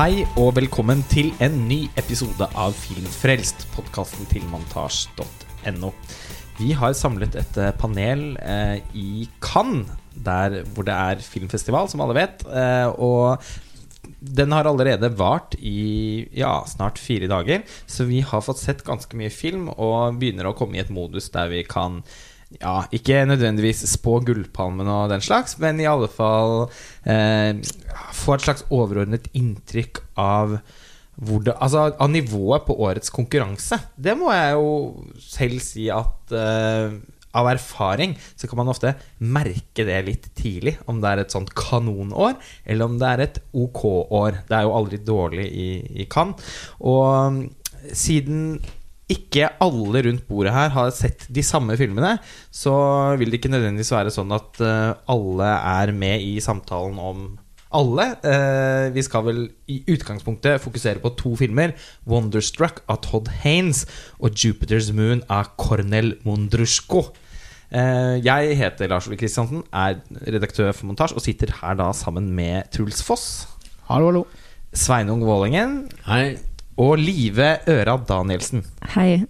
Hei og velkommen til en ny episode av Filmfrelst, podkasten til montasj.no. Vi har samlet et eh, panel eh, i Cannes, der hvor det er filmfestival, som alle vet. Eh, og den har allerede vart i ja, snart fire dager, så vi har fått sett ganske mye film og begynner å komme i et modus der vi kan ja, ikke nødvendigvis spå gullpalmen og den slags, men i alle fall eh, få et slags overordnet inntrykk av det, altså, av nivået på årets konkurranse. Det må jeg jo selv si at eh, av erfaring så kan man ofte merke det litt tidlig. Om det er et sånt kanonår, eller om det er et ok år. Det er jo aldri dårlig i, i Cannes. Og siden ikke alle rundt bordet her har sett de samme filmene, så vil det ikke nødvendigvis være sånn at uh, alle er med i samtalen om alle. Uh, vi skal vel i utgangspunktet fokusere på to filmer. 'Wonderstruck' av Todd Haines og 'Jupiter's Moon' av Cornel Mondrushko. Uh, jeg heter Lars Ole Kristiansen, er redaktør for Montasj og sitter her da sammen med Truls Foss. Hallo, hallo. Sveinung Vålingen. Hei og Live Øra Danielsen. Hei.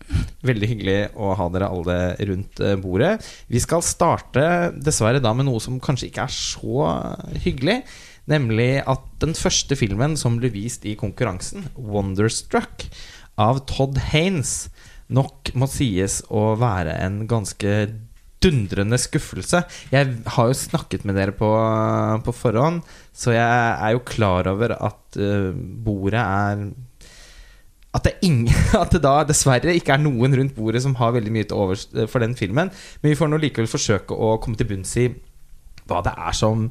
Veldig hyggelig å ha dere alle rundt eh, bordet. Vi skal starte dessverre da med noe som kanskje ikke er så hyggelig. Nemlig at den første filmen som ble vist i konkurransen, 'Wonderstruck', av Todd Haines, nok må sies å være en ganske dundrende skuffelse. Jeg har jo snakket med dere på, på forhånd, så jeg er jo klar over at uh, bordet er at det, ingen, at det, da dessverre ikke er noen rundt bordet som har veldig mye til overs eh, for den filmen. Men vi får nå likevel forsøke å komme til bunns i hva det er som,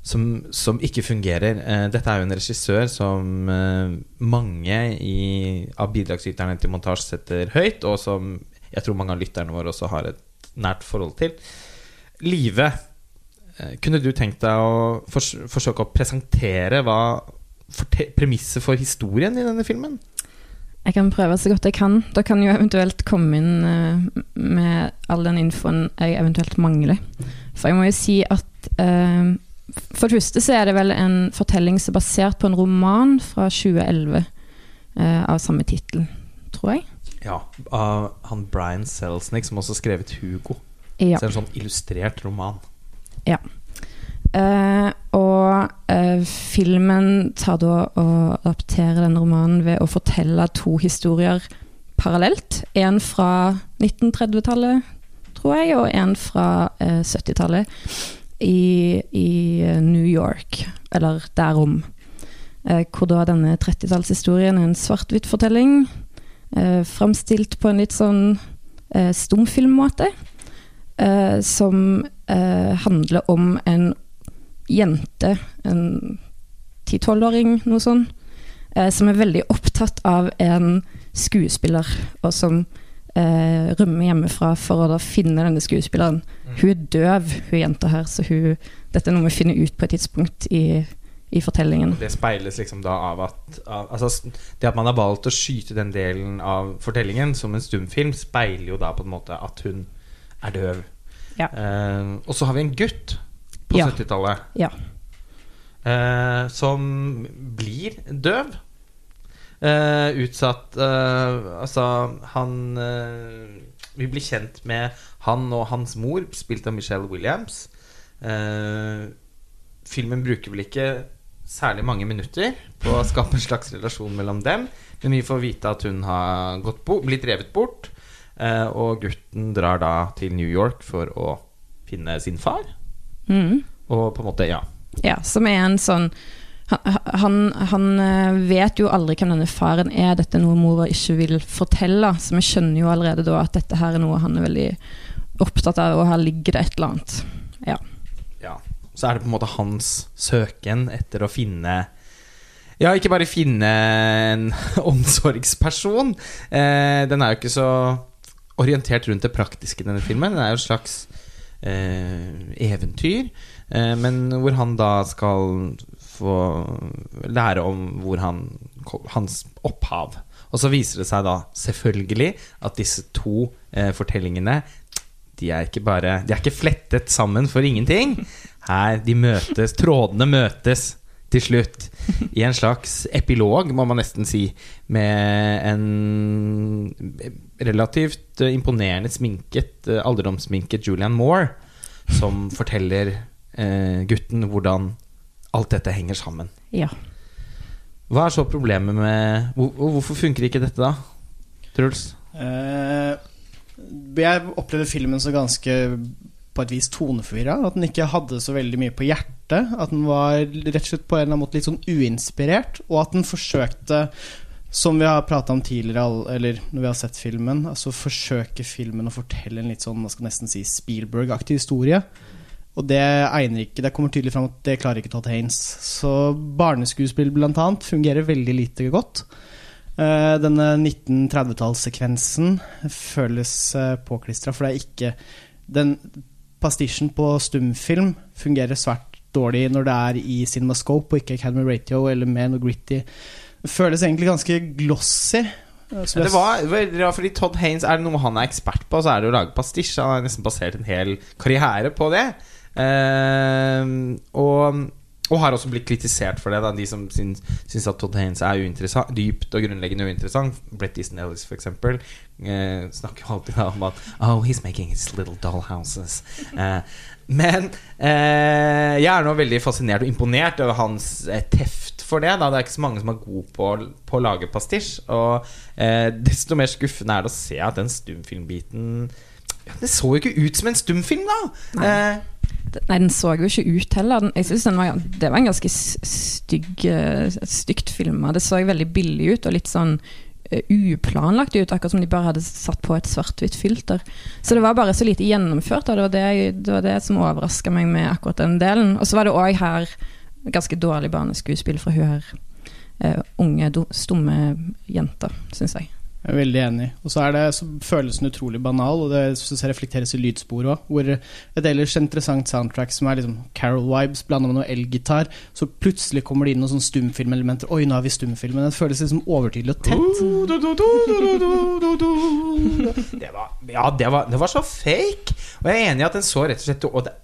som, som ikke fungerer. Uh, dette er jo en regissør som uh, mange i, av bidragsyterne til montasje setter høyt, og som jeg tror mange av lytterne våre også har et nært forhold til. Live, kunne du tenkt deg å fors forsøke å presentere hva premisset for historien i denne filmen? Jeg kan prøve så godt jeg kan. Da kan jo eventuelt komme inn uh, med all den infoen jeg eventuelt mangler. For jeg må jo si at uh, For det første så er det vel en fortelling som er basert på en roman fra 2011 uh, eh, av samme tittel, tror jeg. Ja. Av han Brian Selznick, som også har skrevet 'Hugo'. Ja. Så det en sånn illustrert roman. Ja. Uh, filmen tar da og adapterer denne romanen ved å fortelle to historier parallelt. En fra 1930-tallet, tror jeg, og en fra eh, 70-tallet i, i, New York, eller derom. hvor da denne 30-tallshistorien er en svart-hvitt-fortelling, framstilt på en litt sånn stumfilmmåte, som handler om en jente, en ti-tolvåring, noe sånt, eh, som er veldig opptatt av en skuespiller, og som eh, rømmer hjemmefra for å da finne denne skuespilleren. Mm. Hun er døv, hun jenta her, så hun, dette er noe vi finner ut på et tidspunkt i, i fortellingen. Det speiles liksom da av at av, altså, Det at man har valgt å skyte den delen av fortellingen som en stumfilm, speiler jo da på en måte at hun er døv. Ja. Uh, og så har vi en gutt på Ja. 70-tallet Ja. eh, som blir døv. Eh, utsatt eh, Altså, han eh, Vi blir kjent med han og hans mor, spilt av Michelle Williams. Eh, filmen bruker vel ikke særlig mange minutter på å skape en slags relasjon mellom dem, men vi får vite at hun har blitt revet bort, eh, og gutten drar da til New York for å finne sin far. Mm. Og på en måte, ja. Ja, som er en sånn han, han, eh, vet jo aldri hvem denne faren er. Dette er noe mora ikke vil fortelle. Så vi skjønner jo allerede da at dette her er noe han er veldig opptatt av, og her ligger det et eller annet. Ja. ja. Så er det på en måte hans søken etter å finne Ja, ikke bare finne en omsorgsperson. Eh, den er jo ikke så orientert rundt det praktiske, denne filmen. Den er jo et slags eventyr. Eh, men hvor han da skal få lære om hvor han, hans opphav. Og så viser det seg da selvfølgelig at disse to eh, fortellingene de er ikke bare De er ikke flettet sammen for ingenting. Her de møtes, trådene møtes til slutt. I en slags epilog, må man nesten si, med en relativt eh, imponerende sminket, eh, alderdomssminket Julian Moore, som forteller eh, gutten hvordan alt dette henger sammen. Ja. Hva er så problemet med hvor, Hvorfor funker ikke dette, da? Truls? Eh, jeg opplevde filmen så ganske på et vis toneforvirra. At den ikke hadde så veldig mye på hjertet. At den var rett og slett på en eller annen måte litt sånn uinspirert. Og at den forsøkte, som vi har prata om tidligere, eller når vi har sett filmen, altså forsøke filmen å fortelle en litt sånn, man skal nesten si, Spielberg-aktig historie. Og det egner ikke Det kommer tydelig fram at det klarer ikke Todd Haines. Så barneskuespill, blant annet, fungerer veldig lite godt. Uh, denne 1930-tallssekvensen føles uh, påklistra, for det er ikke Den pastisjen på stumfilm fungerer svært dårlig når det er i CinemaScope og ikke Academy Radio eller med noe gritty. Føles egentlig ganske glossy. Uh, det var, fordi Todd Haynes Er det noe han er ekspert på, så er det å lage pastisj. Han har nesten basert en hel karriere på det. og og har også blitt kritisert for det. Da. De som syns, syns at Todd Haynes er dypt og grunnleggende uinteressant. Brett Easton Ellis, for eksempel, eh, snakker alltid om at Oh, he's making his little dollhouses. Eh, men eh, jeg er nå veldig fascinert og imponert over hans eh, teft for det. Da. Det er ikke så mange som er gode på, på å lage pastisj. Og eh, desto mer skuffende er det å se at den stumfilmbiten ja, Det så jo ikke ut som en stumfilm, da! Nei. Nei, den så jo ikke ut heller. Jeg synes den var, Det var en ganske stygg, eh, stygt filma. Det så veldig billig ut og litt sånn uplanlagt ut, akkurat som de bare hadde satt på et svart-hvitt filter. Så det var bare så lite gjennomført, og det var det, det, var det som overraska meg med akkurat den delen. Og så var det òg her ganske dårlig barneskuespill fra hun her uh, unge, stumme jenta, syns jeg. Jeg er veldig enig. Og så, er det, så føles den utrolig banal, og det synes jeg reflekteres i lydsporet òg. Hvor et ellers interessant soundtrack som er liksom Carol-vibes blanda med noe elgitar, så plutselig kommer det inn noen sånne stumfilmelementer. Oi, nå har vi stumfilmen. Det føles liksom overtydelig og tett. Det var, ja, det var, det var så fake! Og jeg er enig i at den så rett og slett og det,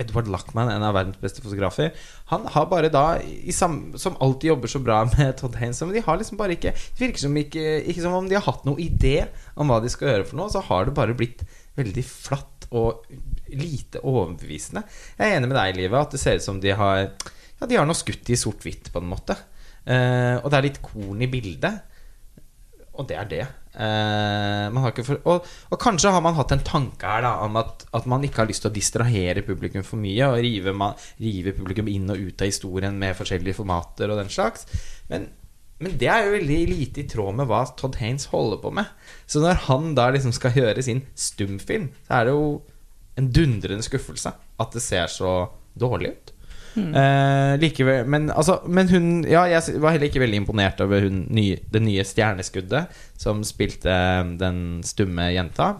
Edward Luckman, en av verdens beste fotografer, han har bare da, sam, som alltid jobber så bra med Todd Haynes Men de har liksom bare ikke Det virker som ikke, ikke som om de har hatt noen idé om hva de skal gjøre for noe. Så har det bare blitt veldig flatt og lite overbevisende. Jeg er enig med deg, Livet, at det ser ut som de har Ja, de har noe skutt i sort-hvitt, på en måte. Eh, og det er litt korn i bildet. Og det er det. Uh, for, og, og, kanskje har man hatt en tanke her da, om at, at, man ikke har lyst til å distrahere publikum for mye og rive, man, rive, publikum inn og ut av historien med forskjellige formater og den slags. Men, men, det er jo veldig lite i tråd med hva Todd Haines holder på med. Så når han da liksom skal gjøre sin stumfilm, så er det jo en dundrende skuffelse at det ser så dårlig ut. Mm. Uh, likevel, men, altså, men, hun Ja, jeg var heller ikke veldig imponert over hun, ny, det nye stjerneskuddet som spilte eh, den stumme jenta.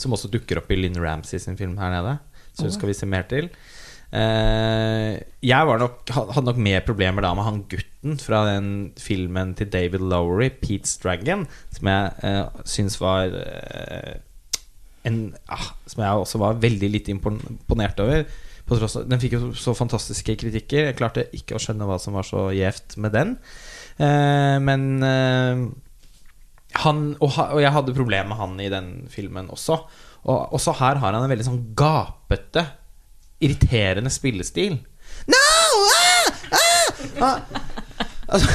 Som også dukker opp i Lynn Ramsey sin film her nede. Så hun skal vi se mer til. Uh, jeg nok, hadde nok mer problemer da med han gutten fra den filmen til David Lowery, 'Pete's Dragon', som jeg uh, syns var uh, en, ah, Som jeg også var veldig litt imponert over. Den fikk jo så fantastiske kritikker. Jeg klarte ikke å skjønne hva som var så gjevt med den. Eh, men eh, han og, og, jeg hadde problemer med han i den filmen også. Og også her har han en veldig sånn gapete, irriterende spillestil. No! Ah! Ah! Ah! Altså,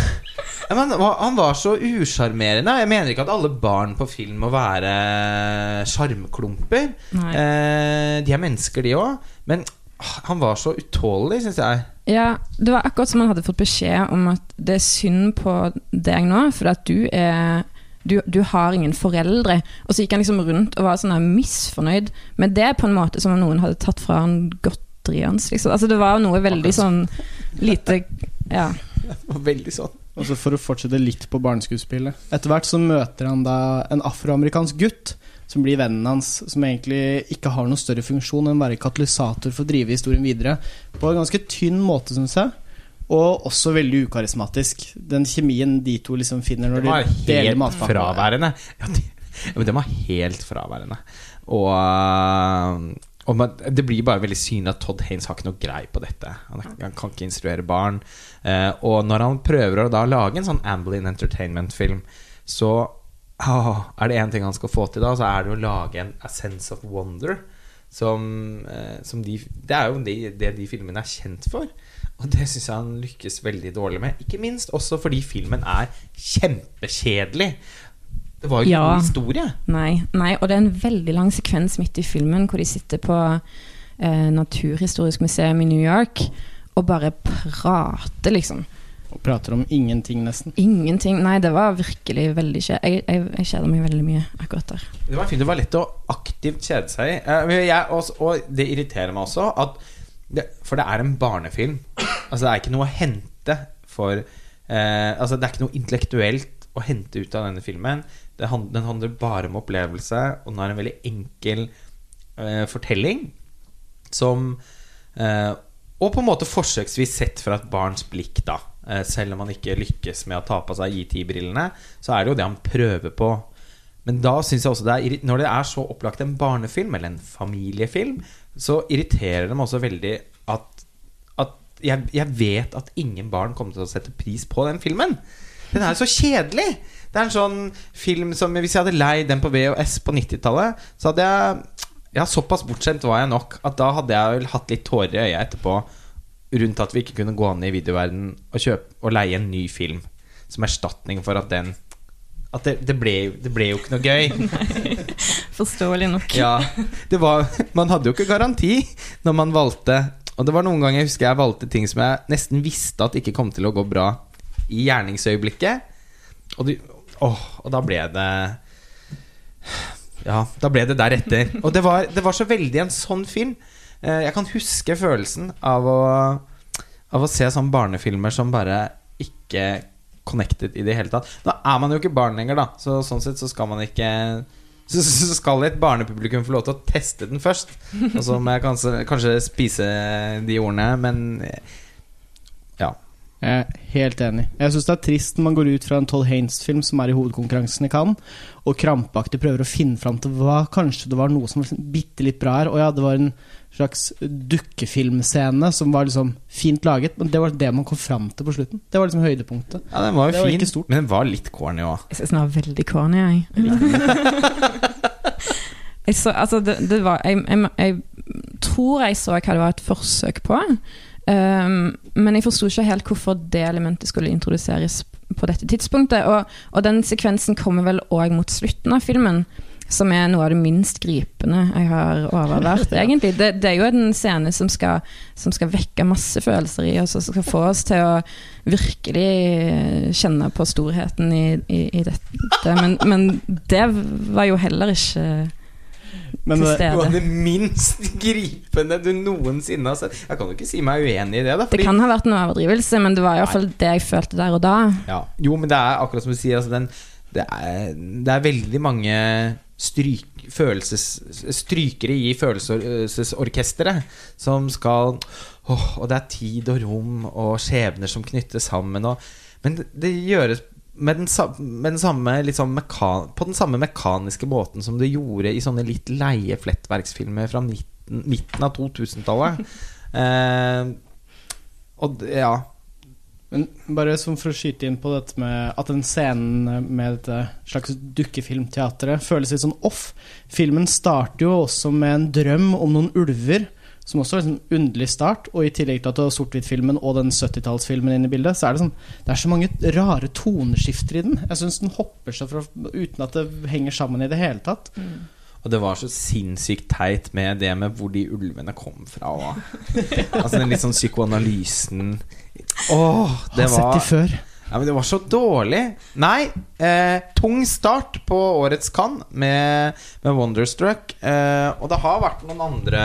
men, han var så usjarmerende. Jeg mener ikke at alle barn på film må være sjarmklumper. Eh, de er mennesker, de òg. Men han var så utålelig, syns jeg. Ja, det var akkurat som han hadde fått beskjed om at det er synd på deg nå, for at du er du, du, har ingen foreldre. Og så gikk han liksom rundt og var sånn misfornøyd med det, på en måte som om noen hadde tatt fra han godteriet hans. Liksom. Altså, det var noe veldig sånn lite Ja. Veldig sånn. Altså For å fortsette litt på barneskuespillet. Etter hvert så møter han da en afroamerikansk gutt som blir vennen hans, som egentlig ikke har noen større funksjon enn å være katalysator for å drive historien videre. På en ganske tynn måte, syns jeg. Og også veldig ukarismatisk. Den kjemien de to liksom finner når de deler matpakken. Fraværende. Ja, de, men den var helt fraværende. Og, man, det blir bare veldig synlig at Todd Haynes har ikke noe grei på dette. Han, han kan ikke instruere barn. Eh, og når han prøver å da lage en sånn Amblin Entertainment-film, så ah, er det én ting han skal få til da, så er det å lage en A Sense of Wonder. Som, eh, som de, det er jo det, det de filmene er kjent for. Og det syns jeg han lykkes veldig dårlig med. Ikke minst også fordi filmen er kjempekjedelig. Det var jo ikke Ja. noen historie. Nei, nei, og det er en veldig lang sekvens midt i filmen hvor de sitter på eh, Naturhistorisk museum i New York og bare prater, liksom. Og prater om ingenting, nesten. Ingenting. Nei, det var virkelig veldig kjedelig. Jeg, jeg, jeg kjeder meg veldig mye akkurat der. Det var fint, det var lett å aktivt kjede seg i. Eh, og det irriterer meg også at det, For det er en barnefilm. Altså Det er ikke noe å hente for eh, Altså Det er ikke noe intellektuelt å hente ut av denne filmen. Det hand, den handler bare om opplevelse, og den har en veldig enkel eh, fortelling som eh, Og på en måte forsøksvis sett fra et barns blikk, da. Eh, selv om han ikke lykkes med å ta på seg IT-brillene, så er det jo det han prøver på. Men da synes jeg også det er Når det er så opplagt en barnefilm eller en familiefilm, så irriterer det meg også veldig at, at jeg, jeg vet at ingen barn kommer til å sette pris på den filmen. Den er så kjedelig! Det er en sånn film som Hvis jeg hadde leid den på VHS på 90-tallet, så hadde jeg Ja, såpass bortskjemt var jeg nok at da hadde jeg vel hatt litt tårer i øyet etterpå rundt at vi ikke kunne gå ned i videoverden og kjøpe og leie en ny film som erstatning for at den At det, det, ble, det ble jo ikke noe gøy. Forståelig nok. Ja, det var, Man hadde jo ikke garanti når man valgte Og det var noen ganger jeg husker jeg valgte ting som jeg nesten visste at ikke kom til å gå bra i gjerningsøyeblikket. Og, de, åh, og da ble det Ja, da ble det deretter. Og det var, det var så veldig en sånn film. Eh, Jeg kan huske følelsen av å, av å se sånne barnefilmer som bare ikke connected i det hele tatt. Nå er man jo ikke barn lenger, da, så sånn sett så skal man ikke så, skal et barnepublikum få lov til å teste den først. Og så må jeg kanskje, kanskje spise de ordene, men ja. Jeg er helt enig. Jeg syns det er trist når man går ut fra en Toll Haines-film som er i hovedkonkurransen i Cannes, og krampaktig prøver å finne fram til hva kanskje det var noe som var bitte litt bra her. Og ja, det var en slags dukkefilmscene som var liksom fint laget, men det var det man kom fram til på slutten. Det var liksom høydepunktet. ja den var jo fin, men den var litt corny òg. Jeg syns den var veldig corny, jeg. jeg, så, altså, det, det var, jeg, jeg, jeg tror jeg så hva det var et forsøk på. Um, men jeg forsto ikke helt hvorfor det elementet skulle introduseres på dette tidspunktet. Og, og den sekvensen kommer vel òg mot slutten av filmen, som er noe av det minst gripende jeg har overvært, egentlig. Det, det er jo en scene som skal, som skal vekke masse følelser i oss, og som skal få oss til å virkelig kjenne på storheten i, i, i dette. Men, men det var jo heller ikke Men til det, Noe av det minst gripende du noensinne har sett. Jeg kan jo ikke si meg uenig i det, da. Det kan ha vært en overdrivelse, men det var iallfall det jeg følte der og da. Ja. Jo, men det er akkurat som du sier. Altså den, det, er, det er veldig mange stryk, følelses, strykere i følelsesorkesteret som skal åh, Og det er tid og rom og skjebner som knyttes sammen. Og, men det, gjøres med den, med den samme, litt sånn mekan, på den samme mekaniske måten som det gjorde i sånne litt leie flettverksfilmer fra 19, midten av 2000-tallet. eh, og ja Men bare for å skyte inn på dette med at den scenen med dette slags dukkefilmteatret føles litt sånn off. Filmen starter jo også med en drøm om noen ulver, som også er en sånn underlig start. Og i tillegg til at du har sort-hvitt-filmen og den 70-tallsfilmen inne i bildet, så er det sånn Det er så mange rare toneskifter i den. Jeg syns den hopper seg fra uten at det henger sammen i det hele tatt. Og det var så sinnssykt teit med det med hvor de ulvene kom fra. Altså den litt sånn psykoanalysen Åh, det Har sett de før. Ja, men det var så dårlig. Nei, eh, tung start på årets Cannes med, med Wonderstruck. Eh, og det har vært noen andre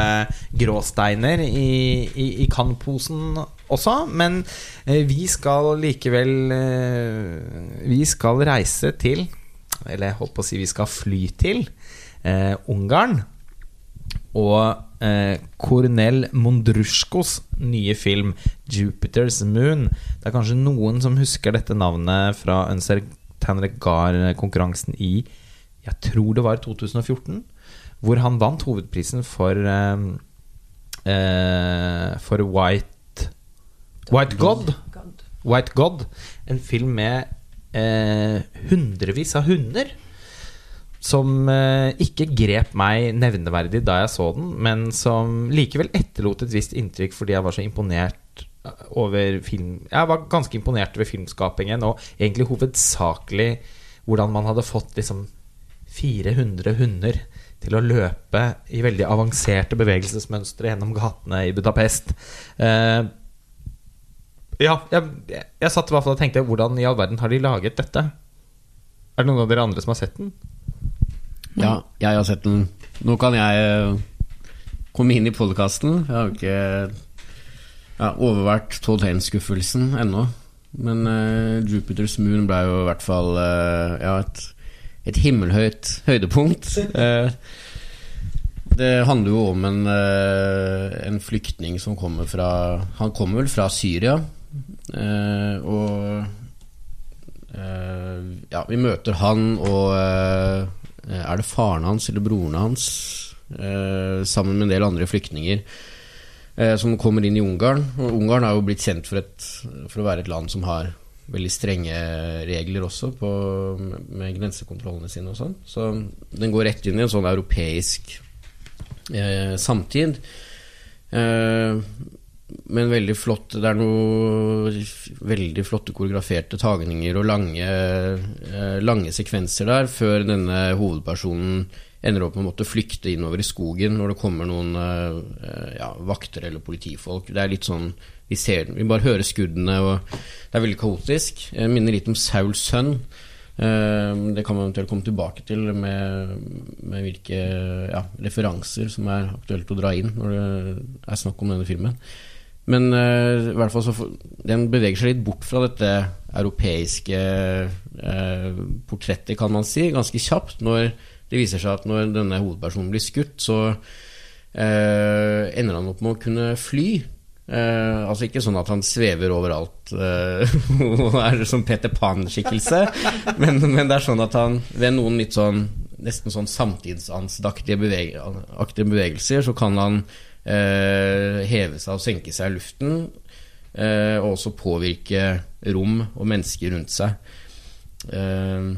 gråsteiner i, i, i Cannes-posen også, men eh, vi skal likevel eh, Vi skal reise til Eller jeg holdt på å si vi skal fly til eh, Ungarn. Og eh, Cornel Mondruskos nye film 'Jupiter's Moon'. Det er kanskje noen som husker dette navnet fra Unser Tanregar-konkurransen i Jeg tror det var 2014. hvor han vant hovedprisen for eh, eh, For White White God. White God. En film med eh, hundrevis av hunder. Som eh, ikke grep meg nevneverdig da jeg så den, men som likevel etterlot et visst inntrykk fordi jeg var så imponert eh, over film Jeg var ganske imponert over filmskapingen, og egentlig hovedsakelig hvordan man hadde fått liksom 400 hunder til å løpe i veldig avanserte bevegelsesmønstre gjennom gatene i Budapest. Uh, ja, jeg, jeg, satt i hvert fall og tenkte hvordan i all verden har de laget dette? Er det noen av dere andre som har sett den? Ja, jeg har sett den. Nå kan jeg eh, komme inn i podkasten. Jeg har jo ikke ja, overvært Todd Haynes-skuffelsen ennå. Men uh, Jupiters Moon ble jo i hvert fall uh, ja, et, et, himmelhøyt høydepunkt. Uh, det handler jo om en, en, flyktning som kommer fra Han kommer vel fra Syria. og ja, vi møter han og Er det faren hans eller broren hans? sammen med en del andre flyktninger eh, som kommer inn i Ungarn. Og Ungarn er jo blitt kjent for, et, for, å være et land som har veldig strenge regler også på, med grensekontrollene sine og sånn. Så den går rett inn i en sånn europeisk eh, samtid. Eh, men veldig flott Det er noen veldig flotte koreograferte tagninger og lange, eh, lange sekvenser der før denne hovedpersonen ender opp med å måtte flykte innover i skogen når det kommer noen uh, ja, vakter eller politifolk. Det er litt sånn Vi ser Vi bare hører skuddene, og det er veldig kaotisk. Jeg minner litt om Sauls sønn. Uh, det kan man eventuelt komme tilbake til med, med hvilke ja, referanser som er aktuelt å dra inn når det er snakk om denne filmen. Men uh, i hvert fall så den beveger seg litt bort fra dette europeiske portrettet, kan man si, ganske kjapt. når det viser seg at når denne hovedpersonen blir skutt, så uh, ender han opp med å kunne fly. Uh, altså ikke sånn at han svever overalt og er som Peter Pan-skikkelse, men, men, det er sånn at han ved noen litt sånn nesten sånn samtidsanstaktige beveg bevegelser, så kan han heve seg og senke seg i luften, eh, og også påvirke rom og mennesker rundt seg. Eh,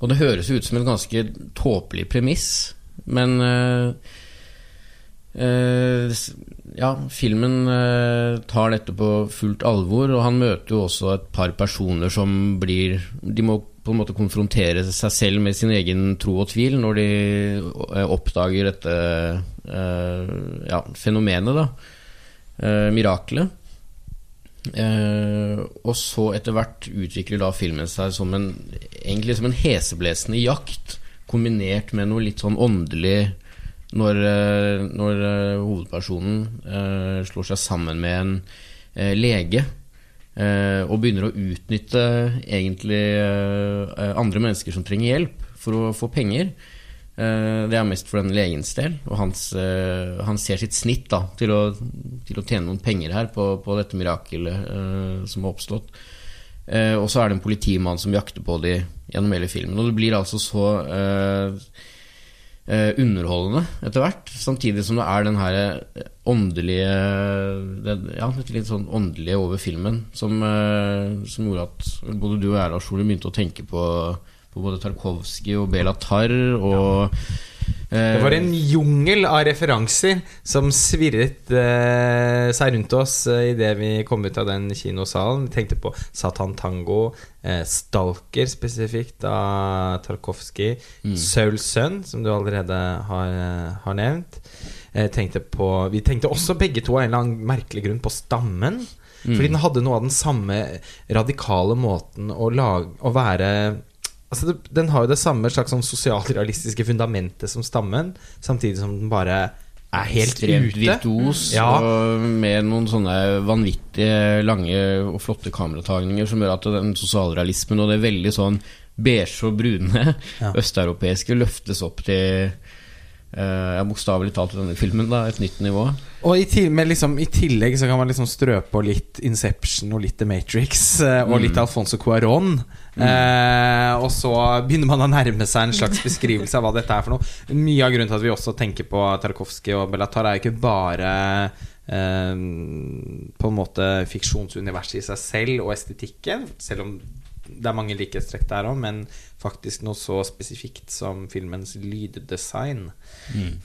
og det høres ut som en ganske tåpelig premiss, men Ja, filmen tar dette på fullt alvor, og han møter jo også et par personer som blir De må på en måte konfrontere seg selv med sin egen tro og tvil når de oppdager dette ja, fenomenet, da. miraklet. Uh, og så etter hvert utvikler da filmen seg som en egentlig som en heseblesende jakt, kombinert med noe litt sånn åndelig når, uh, når uh, hovedpersonen slår seg sammen med en lege og begynner å utnytte egentlig andre mennesker som trenger hjelp, for å få penger. Eh, det er mest for den legens del, og hans, eh, han ser sitt snitt da, til, å, til, å, tjene noen penger her på, på dette mirakelet uh, som har oppstått. Og så er det en politimann som jakter på dem gjennom hele filmen. Og det blir altså så uh, underholdende etter hvert, samtidig som det er den her åndelige den, Ja, dette litt sånn åndelige over filmen som, som gjorde at både du og jeg, Lars Ole, begynte å tenke på på både Tarkovskij og Bela Tarr og det var en jungel av referanser som svirret eh, seg rundt oss eh, idet vi kom ut av den kinosalen. Vi tenkte på Satan Tango, eh, Stalker spesifikt av Tarkovskij, mm. Soul Sun, som du allerede har, eh, har nevnt. Eh, tenkte på, vi tenkte også begge to av en eller annen merkelig grunn på Stammen. Mm. Fordi den hadde noe av den samme radikale måten å, lage, å være Altså det, Den har jo det samme slags sånn sosialrealistiske fundamentet som stammen, samtidig som den bare er helt Stremt ute. virtuos, ja. og med noen sånne vanvittige lange og flotte kameratagninger som gjør at den sosialrealismen og det veldig sånn beige og brune ja. østeuropeiske løftes opp til ja, bokstavelig talt i denne filmen, da, et nytt nivå. Og i, til, med liksom, i tillegg så kan man liksom strø på litt Inception og litt The Matrix eh, og litt Alfonso Cuarón. Eh, og så begynner man å nærme seg en slags beskrivelse av hva dette er for noe. Mye av grunnen til at vi også tenker på Tarkovskij og Bellatar, er jo ikke bare eh, på en måte fiksjonsuniverset i seg selv og estetikken, selv om det er mange likhetstrekk der òg, men faktisk noe så spesifikt som filmens lyddesign.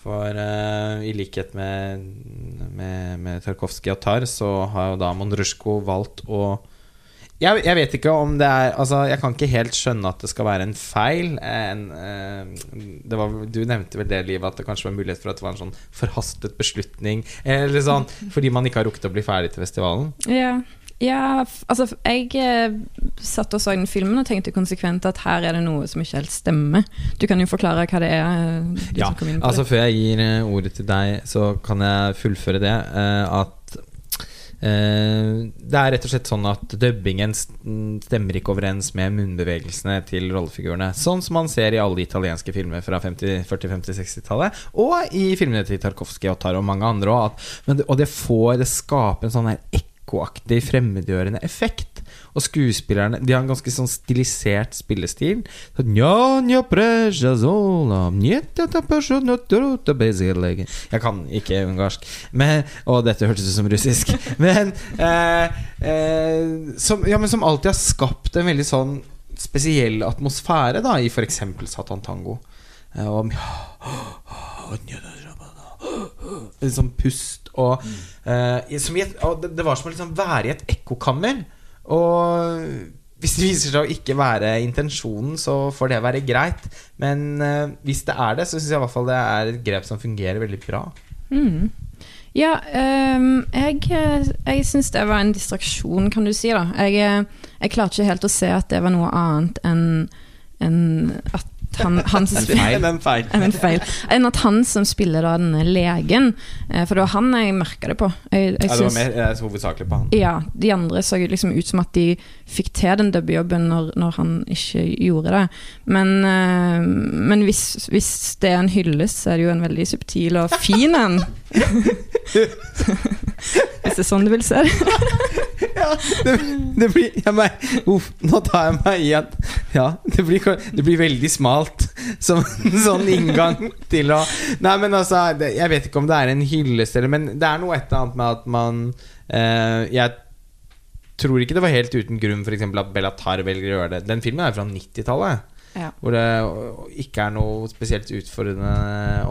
For uh, i likhet med, med, med Tarkovskij og Tar, så har jo da Mondrusjko valgt å jeg, jeg vet ikke om det er Altså, jeg kan ikke helt skjønne at det skal være en feil. En, eh, det var, du nevnte vel det, Liv, at det kanskje var mulighet for at det var en sånn forhastet beslutning. Eller sånn, fordi man ikke har rukket å bli ferdig til festivalen. Ja, ja altså jeg eh, satt og så den filmen og tenkte konsekvent at her er det noe som ikke helt stemmer. Du kan jo forklare hva det er. eh, Ja, altså det. Før jeg gir eh, ordet til deg, så kan jeg fullføre det. at eh, det er rett og slett sånn at dubbingen stemmer ikke overens med munnbevegelsene til rollefigurene. Sånn som man ser i alle italienske filmer fra 50, 40-, 50-, 60-tallet. Og i filmene til Tarkovskij og Taro og mange andre òg. Og det får Det skaper en sånn her ekkoaktig, fremmedgjørende effekt. Og skuespillerne De har en ganske sånn stilisert spillestil. Jeg kan ikke ungarsk, men, og dette hørtes ut som russisk. Men, eh, eh, som, ja, men som alltid har skapt en veldig sånn spesiell atmosfære, da, i f.eks. Satan Tango. Eh, og Sånn pust og eh, som og det, det var som å liksom være i et ekkokammer. Og hvis det viser seg å ikke være intensjonen, så får det være greit. Men eh, hvis det er det, så syns jeg i hvert fall det er et grep som fungerer veldig bra. Mm. Ja, um, jeg, eh, jeg syns det var en distraksjon, kan du si. da Jeg, eh, jeg klarte ikke helt å se at det var noe annet enn enn at han, han som spiller En feil. en feil. Enn at han som spiller da denne legen eh, For det var han jeg merka det på. Jeg, jeg Ja, det var mer eh, hovedsakelig på han. ja, de andre så liksom ut som at de fikk til den dubbejobben når, når han ikke gjorde det. Men, eh, men hvis, hvis det er en hyllest, så er det jo en veldig subtil og fin en. hvis det er sånn du vil se det. Det, det blir jeg meg, Uff, nå tar jeg meg i at Ja, det blir, det blir veldig smalt som en sånn inngang til å Nei, men altså, det, jeg vet ikke om det er en hyllest eller Men det er noe et eller annet med at man eh, Jeg tror ikke det var helt uten grunn eksempel at Bellatar velger å gjøre det. Den filmen er fra 90-tallet. Ja. Hvor det ikke er noe spesielt utfordrende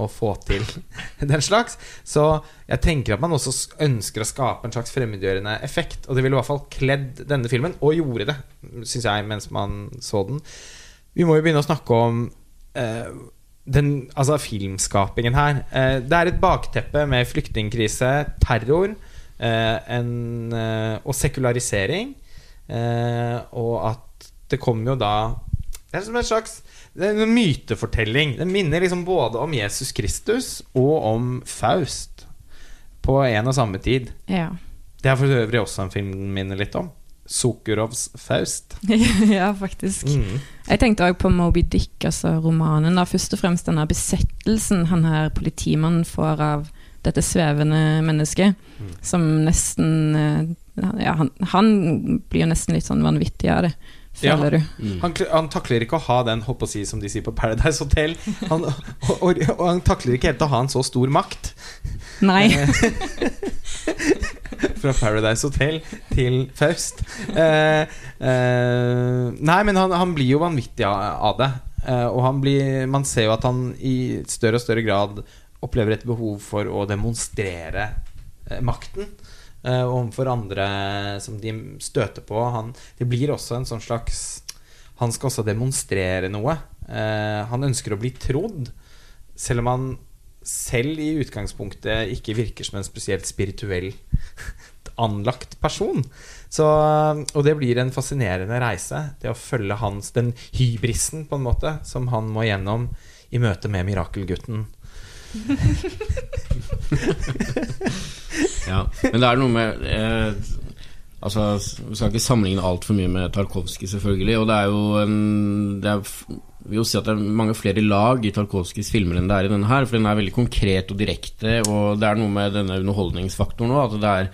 å få til den slags. Så jeg tenker at man også ønsker å skape en slags fremmedgjørende effekt. Og det ville i hvert fall kledd denne filmen, og gjorde det, syns jeg, mens man så den. Vi må jo begynne å snakke om eh, den, altså filmskapingen her. Eh, det er et bakteppe med flyktningkrise, terror eh, en, eh, og sekularisering. Eh, og at det kommer jo da Det er som en slags det en mytefortelling. Den minner liksom både om Jesus Kristus og om Faust på en og samme tid. Ja. Det er for øvrig også en film den minner litt om. Sukurovs Faust. ja, faktisk. Mm. Jeg tenkte òg på Moby Dick, altså romanen. da Først og fremst denne besettelsen han her politimannen får av dette svevende mennesket. Mm. Som nesten eh, Ja, han, han blir jo nesten litt sånn vanvittig av det, Ja. du. Han, han takler ikke å ha den, hopp å si, som de sier på Paradise Hotel. Han, og, og, og han takler ikke helt å ha en så stor makt. Nei. Fra Paradise Hotel til Faust. Eh, eh, nei, men han, han blir jo vanvittig av, det. Eh, og han blir, man ser jo at han i større og større grad opplever et behov for å demonstrere eh, makten. Eh, overfor andre som de støter på. Han, det blir også en sånn slags Han skal også demonstrere noe. Eh, han ønsker å bli trodd, selv om han selv i utgangspunktet ikke virker som en spesielt spirituell anlagt person. Så, og det blir en fascinerende reise, det å følge hans den hybrisen, på en måte, som han må gjennom i møte med mirakelgutten. Ja, men det er noe med eh, Altså, Vi skal ikke sammenligne altfor mye med Tarkovskij, selvfølgelig. Og det er jo en, det er vil jo si at det er mange flere lag i Tarkovskijs filmer enn det er i denne her. For den er veldig konkret og direkte, og det er noe med denne underholdningsfaktoren òg. At det er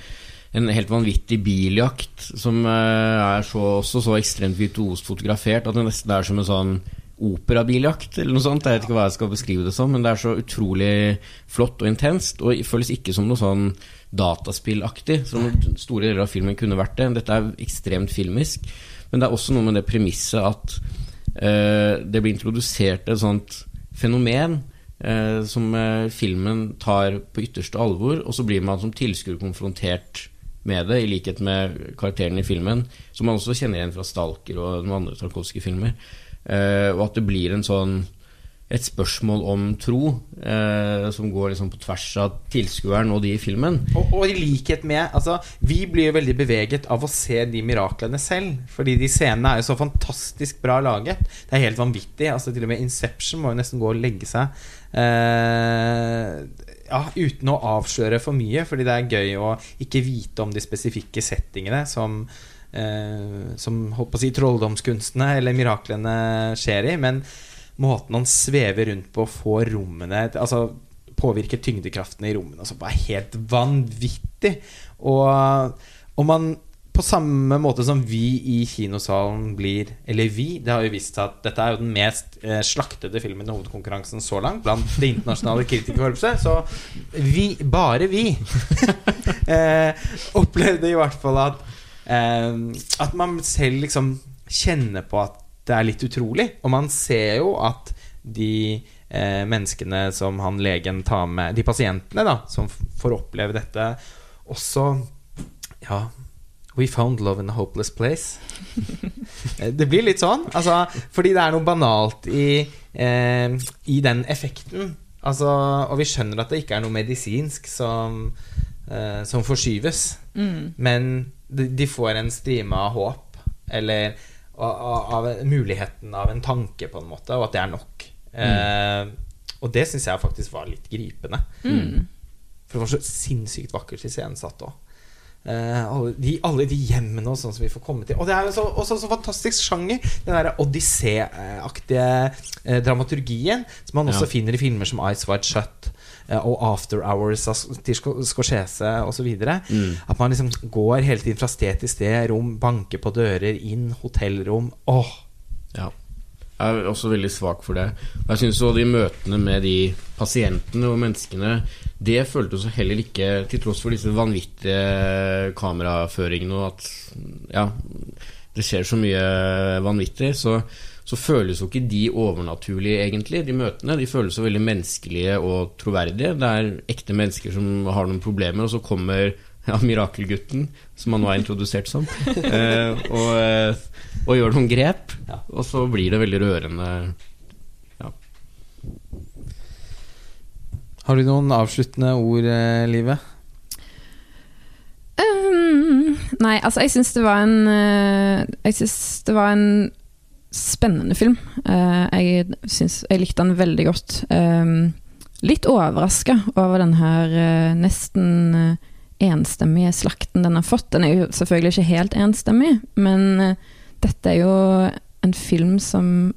en helt vanvittig biljakt som eh, er så, også så ekstremt virtuost fotografert at det nesten er som en sånn operabiljakt eller noe sånt. Jeg vet ikke hva jeg skal beskrive det som, men det er så utrolig flott og intenst. Og føles ikke som noe sånn dataspillaktig, som store deler av filmen kunne vært det. Dette er ekstremt filmisk, men det er også noe med det premisset at uh, det blir introdusert et sånt fenomen eh, som eh, filmen tar på ytterste alvor, og så blir man som tilskuer konfrontert med det, i likhet med karakteren i filmen, som man også kjenner igjen fra Stalker og noen andre Tarkovskij-filmer. Eh, og at det blir en sånn et spørsmål om tro eh, som går liksom på tvers av tilskueren og de i filmen. Og, og, i likhet med altså, Vi blir jo veldig beveget av å se de miraklene selv. Fordi de scenene er jo så fantastisk bra laget. Det er helt vanvittig. Altså, til og med Inception må jo nesten gå og legge seg. Eh, ja, uten å avsløre for mye, fordi det er gøy å ikke vite om de spesifikke settingene som eh, Som holdt på å si trolldomskunstene eller miraklene skjer i. Men måten han svever rundt på og får rommene Altså påvirker tyngdekraften i rommene. Altså er helt vanvittig. Og, om man på samme måte som vi i kinosalen blir Eller vi, det har jo vist seg at dette er jo den mest eh, slaktede filmen i hovedkonkurransen så langt blant det internasjonale kritikerkorpset. Så vi, bare vi, eh, opplevde i hvert fall at eh, At man selv liksom kjenner på at det er litt utrolig. Og man ser jo at de eh, menneskene som han legen tar med De pasientene da som får oppleve dette, også Ja We found love in a hopeless place. det blir litt sånn. Altså, fordi det er noe banalt i, eh, i den effekten. Altså, og vi skjønner at det ikke er noe medisinsk som, eh, som forskyves. Mm. Men de, får en strime av håp. Eller av, av, muligheten av en tanke, på en måte, og at det er nok. Mm. Eh, og det syns jeg faktisk var litt gripende. Mm. For det var så sinnssykt vakkert iscenesatt òg. Uh, alle, de, alle, de, hjemmene og sånn som vi får komme til. Og det er jo så, også så fantastisk sjanger. Den der odyssé-aktige uh, dramaturgien som man også ja. finner i filmer som Ice White Shut og After Hours av Scorsese osv. Mm. At man liksom går hele tiden fra sted til sted, rom, banker på dører, inn, hotellrom. Åh! Ja. Jeg er også veldig svak for det. Og jeg syns de møtene med de pasientene og menneskene Det føltes heller ikke, til tross for disse vanvittige kameraføringene og at ja, det skjer så mye vanvittig, så, så føles jo ikke de overnaturlige, egentlig, de møtene. De føles jo veldig menneskelige og troverdige. Det er ekte mennesker som har noen problemer, og så kommer ja, mirakelgutten, som han nå er introdusert som, eh, og, eh, og, gjør noen grep. Og så blir det veldig rørende. Ja. Har du noen avsluttende ord, eh, Livet? Um, nei, altså jeg syns det var en Jeg syns det var en spennende film. Uh, jeg, synes, jeg likte den veldig godt. Um, litt overraska over den her uh, nesten enstemmige slakten den har fått. Den er jo selvfølgelig ikke helt enstemmig, men dette er jo en film som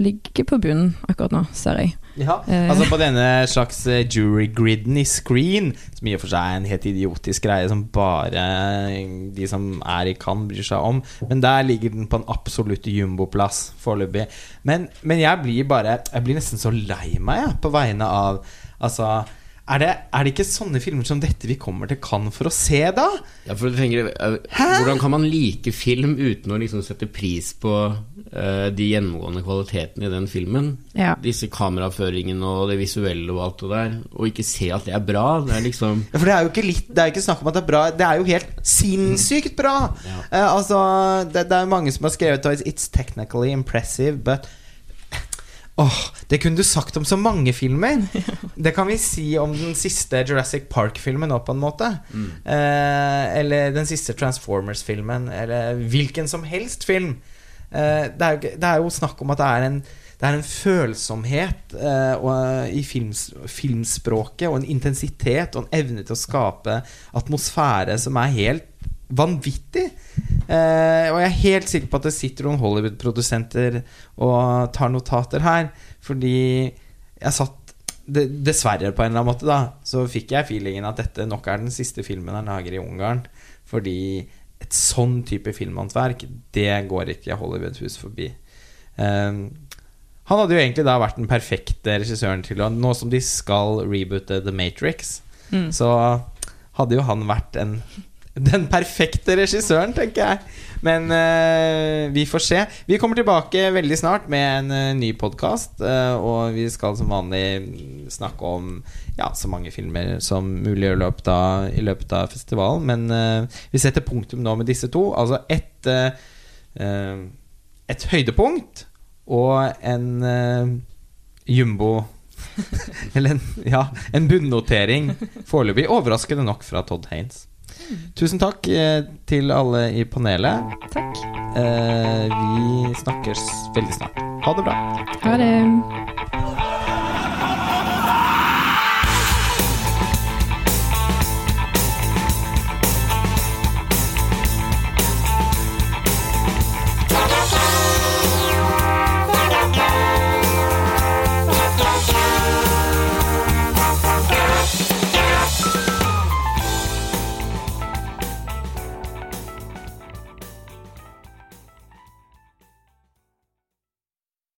ligger på bunnen akkurat nå, ser jeg. Ja, uh, altså på denne slags uh, jury-griden i Screen, som i og for seg er en helt idiotisk greie som bare de som er i Cannes, bryr seg om. Men der ligger den på en absolutt jumboplass foreløpig. Men, men jeg blir bare Jeg blir nesten så lei meg, jeg, på vegne av Altså er det, er det, ikke sånne filmer som dette vi kommer til kan for å se, da? Ja, for tenker, uh, Hvordan kan man like film uten å liksom sette pris på uh, de gjennomgående kvalitetene i den filmen? Ja. Disse kameraføringene og det visuelle og alt det der. Og ikke se at det er bra. Det er liksom ja, For det er jo ikke, litt, det er ikke snakk om at det er bra. Det er jo helt sinnssykt bra! Ja. Uh, altså, det, det er mange som har skrevet It's technically impressive, but Åh, Det kunne du sagt om så mange filmer! Det kan vi si om den siste Jurassic Park-filmen òg, på en måte. Mm. Eh, eller den siste Transformers-filmen, eller hvilken som helst film. Eh, det, er, det, er, jo snakk om at det er en, det er en følsomhet eh, og, i films, filmspråket, og en intensitet og en evne til å skape atmosfære som er helt vanvittig. Eh, og jeg er helt sikker på at det sitter noen Hollywood-produsenter og tar notater her. Fordi jeg satt Dessverre, på en eller annen måte, da så fikk jeg feelingen at dette nok er den siste filmen han lager i Ungarn. Fordi et sånn type filmhåndverk, det går ikke Hollywood hus forbi. Eh, han hadde jo egentlig da vært den perfekte regissøren til Nå som de skal reboote The Matrix, Mm. så hadde jo han vært en, den perfekte regissøren, tenker jeg. Men uh, vi får se. Vi kommer tilbake veldig snart med en uh, ny podkast. og vi skal som vanlig snakke om ja, så mange filmer som mulig i løpet av, i løpet av festivalen. Men eh, vi setter punktum nå med disse to. Altså et, eh, eh, Et høydepunkt og en eh, jumbo Eller en, ja, en bunnotering foreløpig. Overraskende nok fra Todd Haines. Tusen takk eh, til alle i panelet. Takk. Eh, vi snakkes veldig snart. Ha det bra. Ha det.